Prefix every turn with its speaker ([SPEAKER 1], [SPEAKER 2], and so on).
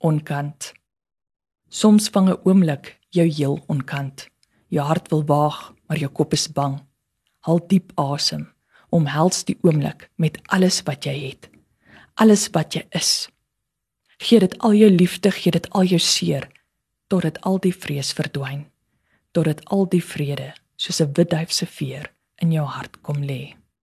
[SPEAKER 1] onkant. Soms vang 'n oomblik jou heel onkant. Jou hart wil waag, maar jou kop is bang. Haal diep asem. Omhels die oomblik met alles wat jy het. Alles wat jy is. Gee dit al jou liefde, gee dit al jou seer totdat al die vrees verdwyn. Totdat al die vrede soos 'n wit duif se veer in jou hart kom lê.